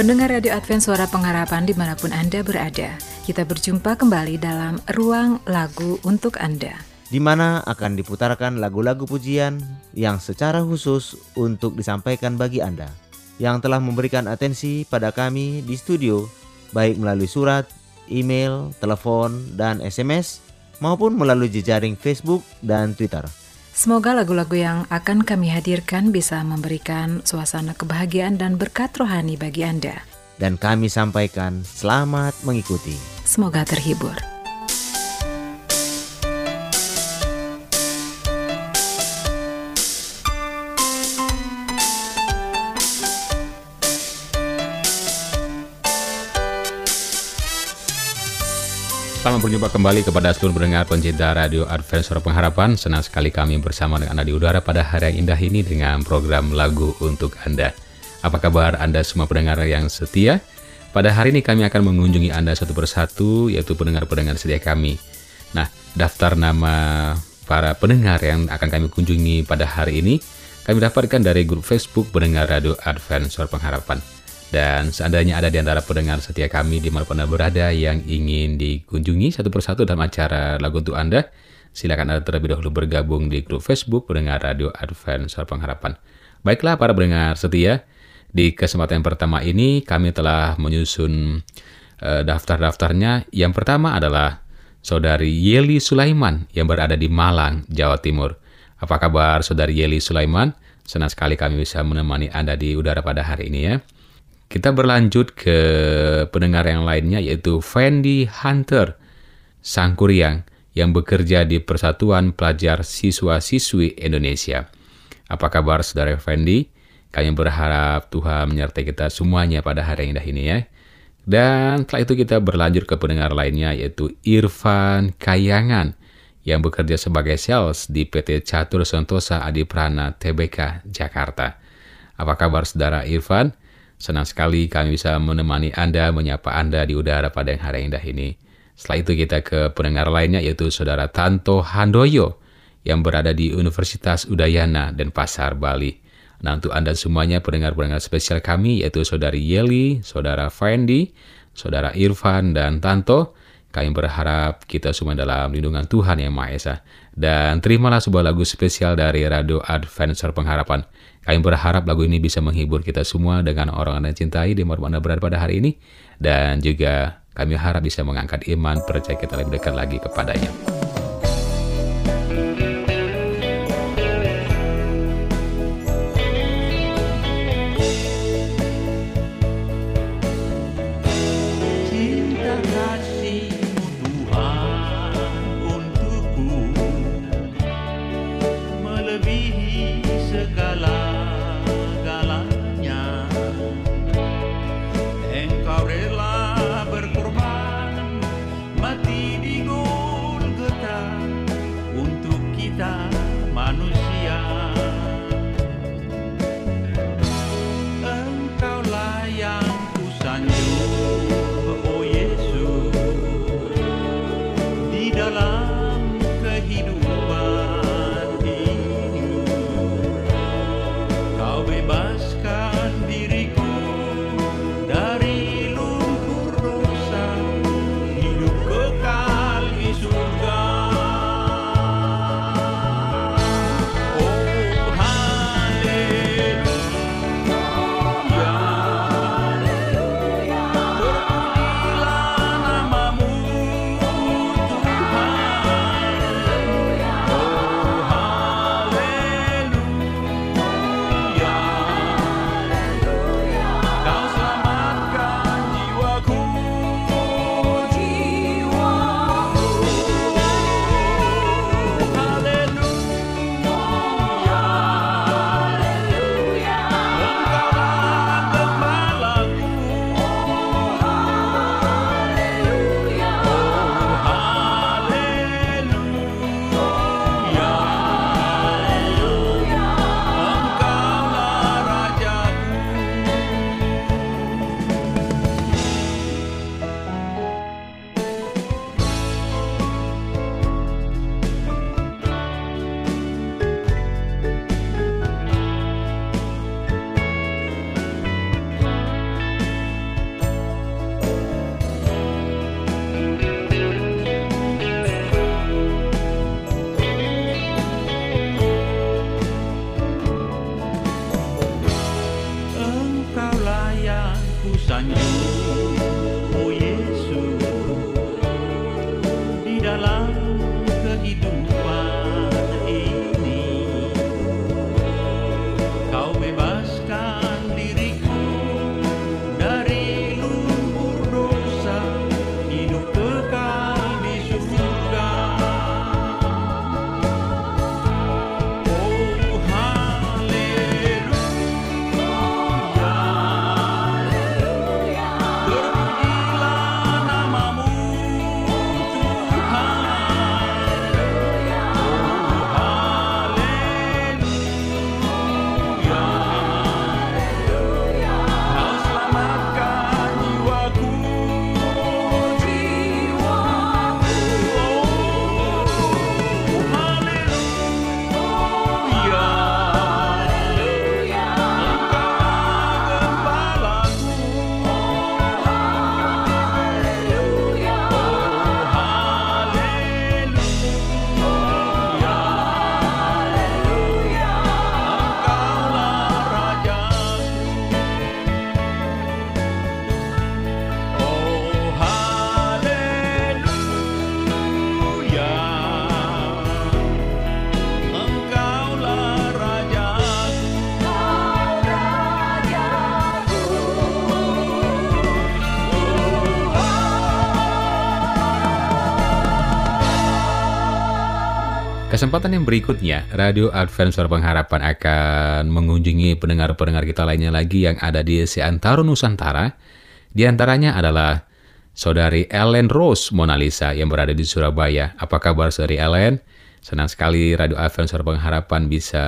Pendengar Radio Advent Suara Pengharapan di mana pun Anda berada, kita berjumpa kembali dalam Ruang Lagu untuk Anda. Di mana akan diputarkan lagu-lagu pujian yang secara khusus untuk disampaikan bagi Anda yang telah memberikan atensi pada kami di studio, baik melalui surat, email, telepon, dan SMS, maupun melalui jejaring Facebook dan Twitter. Semoga lagu-lagu yang akan kami hadirkan bisa memberikan suasana kebahagiaan dan berkat rohani bagi Anda. Dan kami sampaikan selamat mengikuti. Semoga terhibur. Selamat berjumpa kembali kepada seluruh pendengar pencinta Radio Advent Suara Pengharapan. Senang sekali kami bersama dengan Anda di udara pada hari yang indah ini dengan program lagu untuk Anda. Apa kabar Anda semua pendengar yang setia? Pada hari ini kami akan mengunjungi Anda satu persatu, yaitu pendengar-pendengar setia kami. Nah, daftar nama para pendengar yang akan kami kunjungi pada hari ini, kami dapatkan dari grup Facebook Pendengar Radio Advent Suara Pengharapan. Dan seandainya ada di antara pendengar setia kami di mana Anda berada yang ingin dikunjungi satu persatu dalam acara lagu untuk Anda, silakan Anda terlebih dahulu bergabung di grup Facebook Pendengar Radio Advent Suara Pengharapan. Baiklah para pendengar setia, di kesempatan yang pertama ini kami telah menyusun uh, daftar-daftarnya. Yang pertama adalah Saudari Yeli Sulaiman yang berada di Malang, Jawa Timur. Apa kabar Saudari Yeli Sulaiman? Senang sekali kami bisa menemani Anda di udara pada hari ini ya. Kita berlanjut ke pendengar yang lainnya yaitu Fendi Hunter Sangkuriang yang bekerja di Persatuan Pelajar Siswa-Siswi Indonesia. Apa kabar saudara Fendi? Kami berharap Tuhan menyertai kita semuanya pada hari yang indah ini ya. Dan setelah itu kita berlanjut ke pendengar lainnya yaitu Irfan Kayangan yang bekerja sebagai sales di PT Catur Sentosa Adiprana TBK Jakarta. Apa kabar saudara Irfan? Senang sekali kami bisa menemani Anda, menyapa Anda di udara pada yang hari indah ini. Setelah itu kita ke pendengar lainnya yaitu Saudara Tanto Handoyo yang berada di Universitas Udayana dan Pasar Bali. Nah untuk Anda semuanya pendengar-pendengar spesial kami yaitu Saudari Yeli, Saudara Fendi, Saudara Irfan, dan Tanto. Kami berharap kita semua dalam lindungan Tuhan Yang Maha Esa. Dan terimalah sebuah lagu spesial dari Radio Adventure Pengharapan. Kami berharap lagu ini bisa menghibur kita semua dengan orang yang cintai di mana berada pada hari ini. Dan juga kami harap bisa mengangkat iman percaya kita lebih dekat lagi kepadanya. dalam kehidupan. Kesempatan yang berikutnya, Radio Advent Suara Pengharapan akan mengunjungi pendengar-pendengar kita lainnya lagi yang ada di seantero Nusantara. Di antaranya adalah Saudari Ellen Rose Mona Lisa yang berada di Surabaya. Apa kabar Saudari Ellen? Senang sekali Radio Advent Suara Pengharapan bisa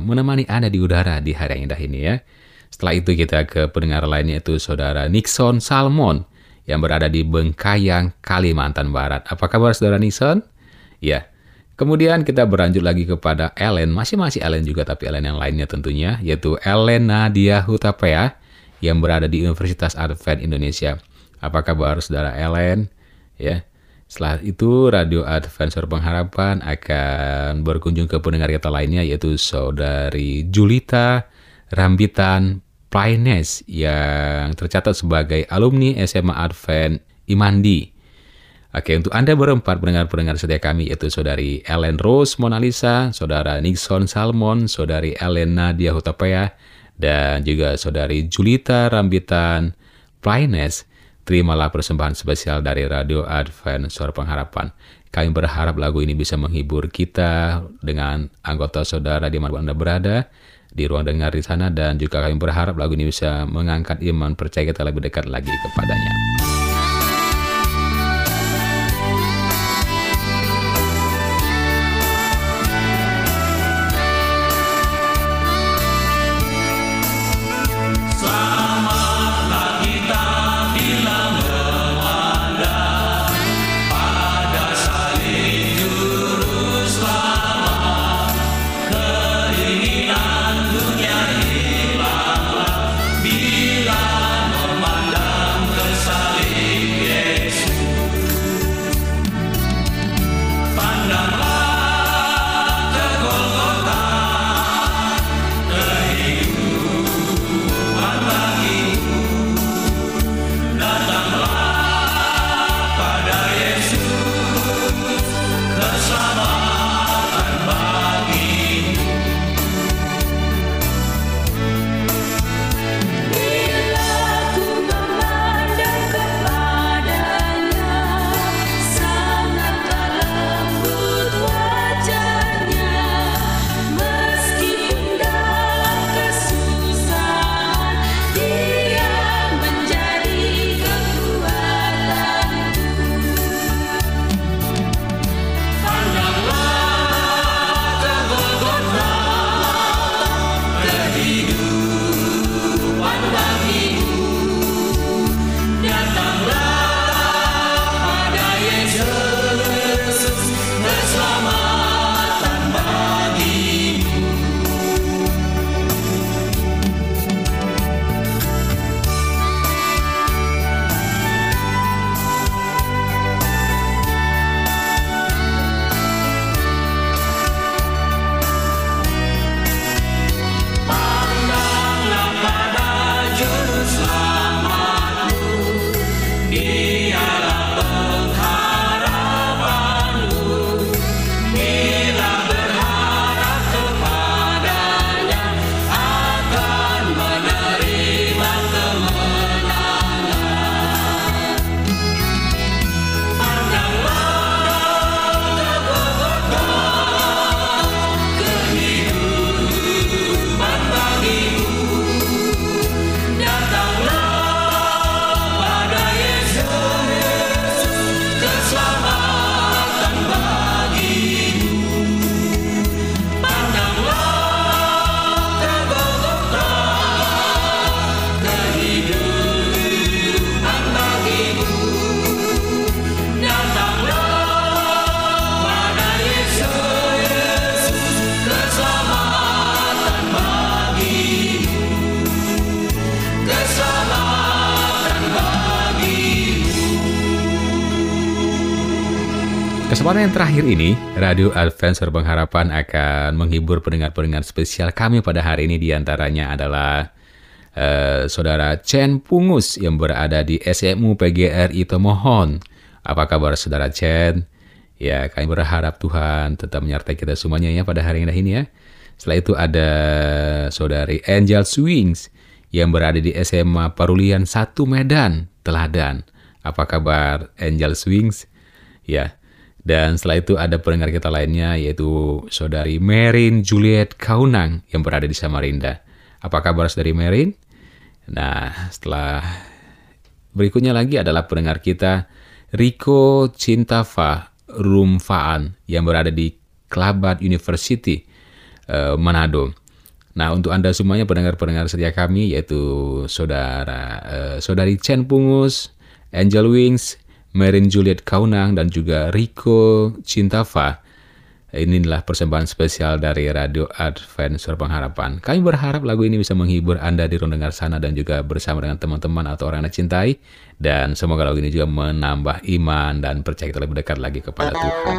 menemani Anda di udara di hari yang indah ini ya. Setelah itu kita ke pendengar lainnya itu Saudara Nixon Salmon yang berada di Bengkayang, Kalimantan Barat. Apa kabar Saudara Nixon? Ya, Kemudian kita berlanjut lagi kepada Ellen, masih-masih Ellen juga tapi Ellen yang lainnya tentunya, yaitu Ellen Nadia Hutapea yang berada di Universitas Advent Indonesia. Apa kabar saudara Ellen? Ya, setelah itu Radio Advent Suara Pengharapan akan berkunjung ke pendengar kita lainnya yaitu saudari Julita Rambitan Plaines yang tercatat sebagai alumni SMA Advent Imandi Oke, untuk Anda berempat pendengar-pendengar setia kami, yaitu Saudari Ellen Rose Mona Lisa, Saudara Nixon Salmon, Saudari Elena Nadia Hutapea, dan juga Saudari Julita Rambitan Plaines, terimalah persembahan spesial dari Radio Advent Suara Pengharapan. Kami berharap lagu ini bisa menghibur kita dengan anggota saudara di mana Anda berada, di ruang dengar di sana, dan juga kami berharap lagu ini bisa mengangkat iman percaya kita lebih dekat lagi kepadanya. Kesempatan yang terakhir ini, Radio Advent Suara Pengharapan akan menghibur pendengar-pendengar spesial kami pada hari ini di antaranya adalah uh, Saudara Chen Pungus yang berada di SMU PGRI Tomohon. Apa kabar Saudara Chen? Ya, kami berharap Tuhan tetap menyertai kita semuanya ya pada hari ini ya. Setelah itu ada Saudari Angel Swings yang berada di SMA Parulian 1 Medan, Teladan. Apa kabar Angel Swings? Ya, dan setelah itu ada pendengar kita lainnya yaitu saudari Merin Juliet Kaunang yang berada di Samarinda. Apa kabar saudari Merin? Nah, setelah berikutnya lagi adalah pendengar kita Riko Cintafa Rumfaan yang berada di Kelabat University uh, Manado. Nah, untuk Anda semuanya pendengar-pendengar setia kami yaitu saudara uh, saudari Chen Pungus, Angel Wings, Merin Juliet Kaunang dan juga Rico Cintafa. Inilah persembahan spesial dari Radio Advent Suara Pengharapan. Kami berharap lagu ini bisa menghibur Anda di dengar sana dan juga bersama dengan teman-teman atau orang yang cintai. Dan semoga lagu ini juga menambah iman dan percaya kita lebih dekat lagi kepada Tuhan.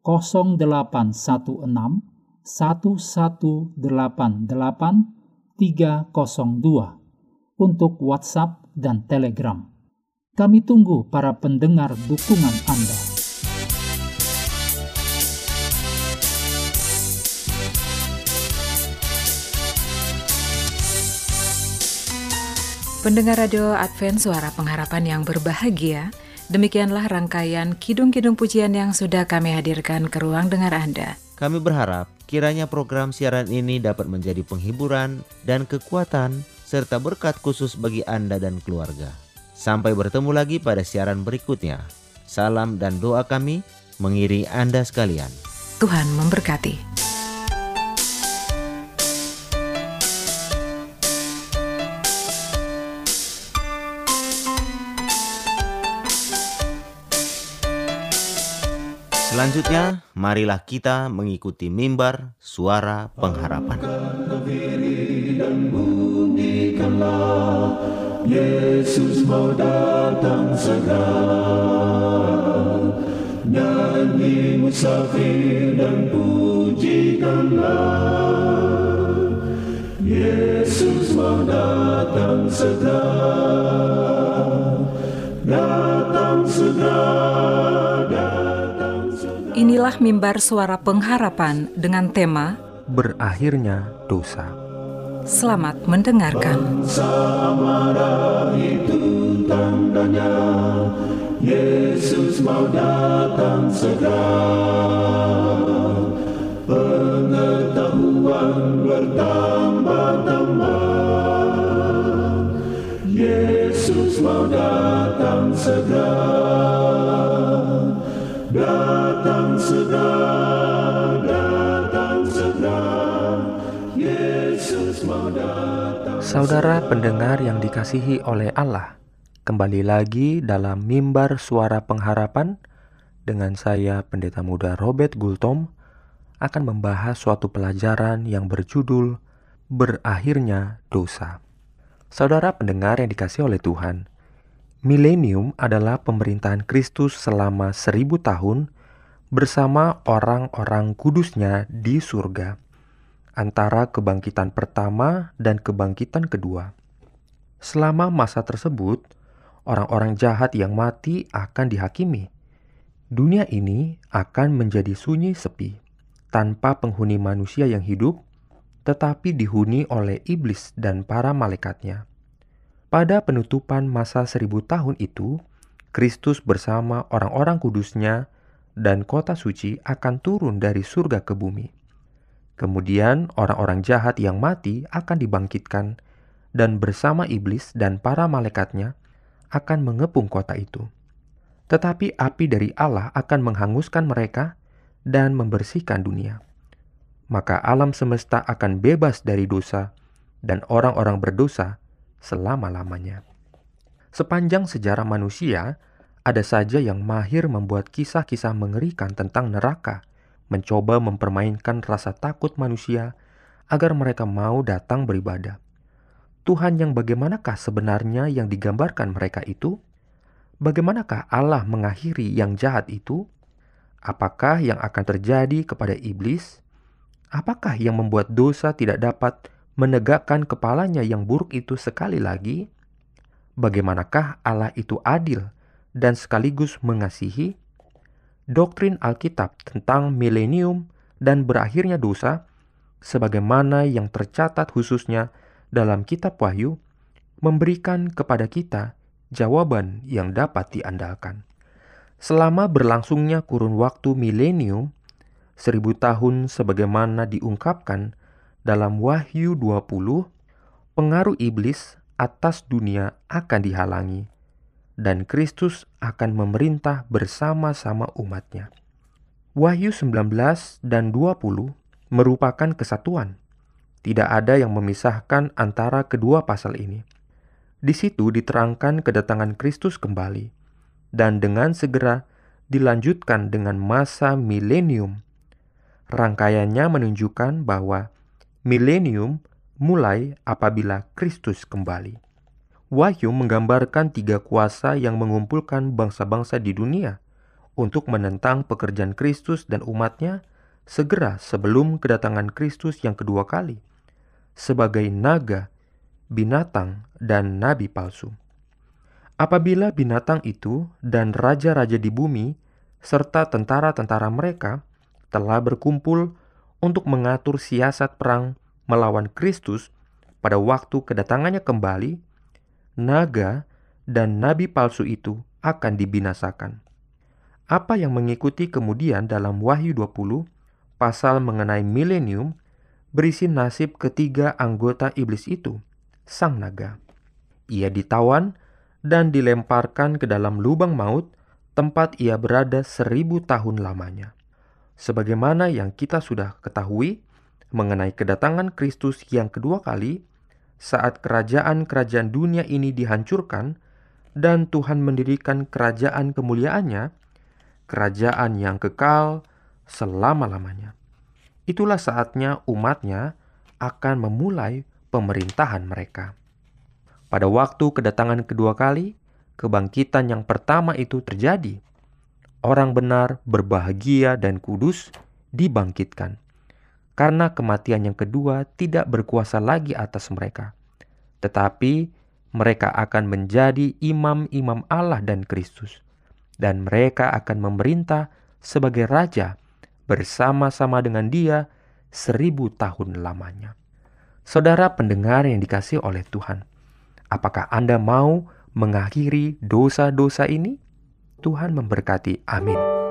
0816 1188 302 untuk WhatsApp dan Telegram. Kami tunggu para pendengar dukungan Anda. Pendengar Radio Advent Suara Pengharapan yang berbahagia, demikianlah rangkaian kidung-kidung pujian yang sudah kami hadirkan ke ruang dengar Anda. Kami berharap kiranya program siaran ini dapat menjadi penghiburan dan kekuatan serta berkat khusus bagi Anda dan keluarga. Sampai bertemu lagi pada siaran berikutnya. Salam dan doa kami mengiri Anda sekalian. Tuhan memberkati. Selanjutnya, marilah kita mengikuti mimbar suara pengharapan. Yesus mau datang segera. Nyanyi musafir dan pujikanlah. Yesus mau datang segera. Datang segera. Inilah mimbar suara pengharapan dengan tema Berakhirnya Dosa. Selamat mendengarkan. itu tandanya Yesus mau datang segera. Pengetahuan bertambah-tambah. Yesus mau datang segera. Datang segera, datang segera, Yesus mau datang. Saudara pendengar yang dikasihi oleh Allah, kembali lagi dalam mimbar suara pengharapan dengan saya Pendeta Muda Robert Gultom akan membahas suatu pelajaran yang berjudul Berakhirnya Dosa. Saudara pendengar yang dikasih oleh Tuhan, Milenium adalah pemerintahan Kristus selama seribu tahun bersama orang-orang kudusnya di surga antara kebangkitan pertama dan kebangkitan kedua. Selama masa tersebut, orang-orang jahat yang mati akan dihakimi. Dunia ini akan menjadi sunyi sepi, tanpa penghuni manusia yang hidup, tetapi dihuni oleh iblis dan para malaikatnya. Pada penutupan masa seribu tahun itu, Kristus bersama orang-orang kudusnya dan kota suci akan turun dari surga ke bumi. Kemudian orang-orang jahat yang mati akan dibangkitkan dan bersama iblis dan para malaikatnya akan mengepung kota itu. Tetapi api dari Allah akan menghanguskan mereka dan membersihkan dunia. Maka alam semesta akan bebas dari dosa dan orang-orang berdosa selama-lamanya. Sepanjang sejarah manusia, ada saja yang mahir membuat kisah-kisah mengerikan tentang neraka, mencoba mempermainkan rasa takut manusia agar mereka mau datang beribadah. Tuhan yang bagaimanakah sebenarnya yang digambarkan mereka itu? Bagaimanakah Allah mengakhiri yang jahat itu? Apakah yang akan terjadi kepada iblis? Apakah yang membuat dosa tidak dapat menegakkan kepalanya yang buruk itu sekali lagi, bagaimanakah Allah itu adil dan sekaligus mengasihi? Doktrin Alkitab tentang milenium dan berakhirnya dosa, sebagaimana yang tercatat khususnya dalam Kitab Wahyu, memberikan kepada kita jawaban yang dapat diandalkan. Selama berlangsungnya kurun waktu milenium, seribu tahun sebagaimana diungkapkan dalam Wahyu 20, pengaruh iblis atas dunia akan dihalangi dan Kristus akan memerintah bersama-sama umatnya. Wahyu 19 dan 20 merupakan kesatuan. Tidak ada yang memisahkan antara kedua pasal ini. Di situ diterangkan kedatangan Kristus kembali, dan dengan segera dilanjutkan dengan masa milenium. Rangkaiannya menunjukkan bahwa milenium mulai apabila Kristus kembali. Wahyu menggambarkan tiga kuasa yang mengumpulkan bangsa-bangsa di dunia untuk menentang pekerjaan Kristus dan umatnya segera sebelum kedatangan Kristus yang kedua kali sebagai naga, binatang, dan nabi palsu. Apabila binatang itu dan raja-raja di bumi serta tentara-tentara mereka telah berkumpul untuk mengatur siasat perang melawan Kristus pada waktu kedatangannya kembali, naga dan nabi palsu itu akan dibinasakan. Apa yang mengikuti kemudian dalam Wahyu 20 pasal mengenai milenium berisi nasib ketiga anggota iblis itu, sang naga. Ia ditawan dan dilemparkan ke dalam lubang maut tempat ia berada seribu tahun lamanya. Sebagaimana yang kita sudah ketahui mengenai kedatangan Kristus yang kedua kali, saat kerajaan-kerajaan dunia ini dihancurkan dan Tuhan mendirikan kerajaan kemuliaannya, kerajaan yang kekal selama-lamanya. Itulah saatnya umatnya akan memulai pemerintahan mereka. Pada waktu kedatangan kedua kali, kebangkitan yang pertama itu terjadi. Orang benar, berbahagia, dan kudus dibangkitkan. Karena kematian yang kedua tidak berkuasa lagi atas mereka. Tetapi mereka akan menjadi imam-imam Allah dan Kristus dan mereka akan memerintah sebagai raja bersama-sama dengan dia seribu tahun lamanya. Saudara pendengar yang dikasih oleh Tuhan, apakah Anda mau mengakhiri dosa-dosa ini? Tuhan memberkati. Amin.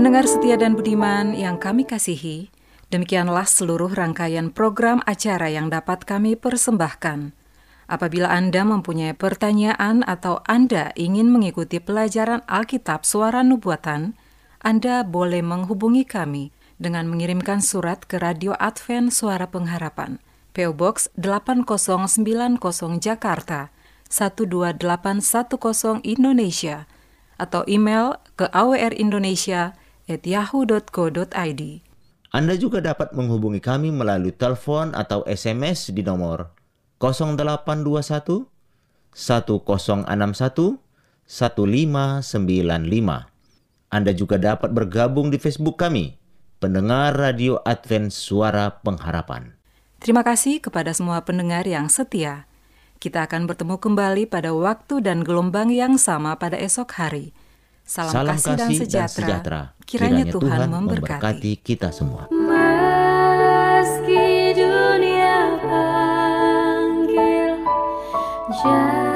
Pendengar setia dan budiman yang kami kasihi, demikianlah seluruh rangkaian program acara yang dapat kami persembahkan. Apabila Anda mempunyai pertanyaan atau Anda ingin mengikuti pelajaran Alkitab suara nubuatan, Anda boleh menghubungi kami dengan mengirimkan surat ke Radio Advent Suara Pengharapan, PO Box 8090 Jakarta 12810 Indonesia, atau email ke awrindonesia at yahoo.co.id. Anda juga dapat menghubungi kami melalui telepon atau SMS di nomor 0821 1061 1595. Anda juga dapat bergabung di Facebook kami, pendengar Radio Advent Suara Pengharapan. Terima kasih kepada semua pendengar yang setia. Kita akan bertemu kembali pada waktu dan gelombang yang sama pada esok hari. Salam, Salam kasih, dan, sejahtera. Kiranya, Tuhan, memberkati. kita semua. Meski dunia panggil, janganlah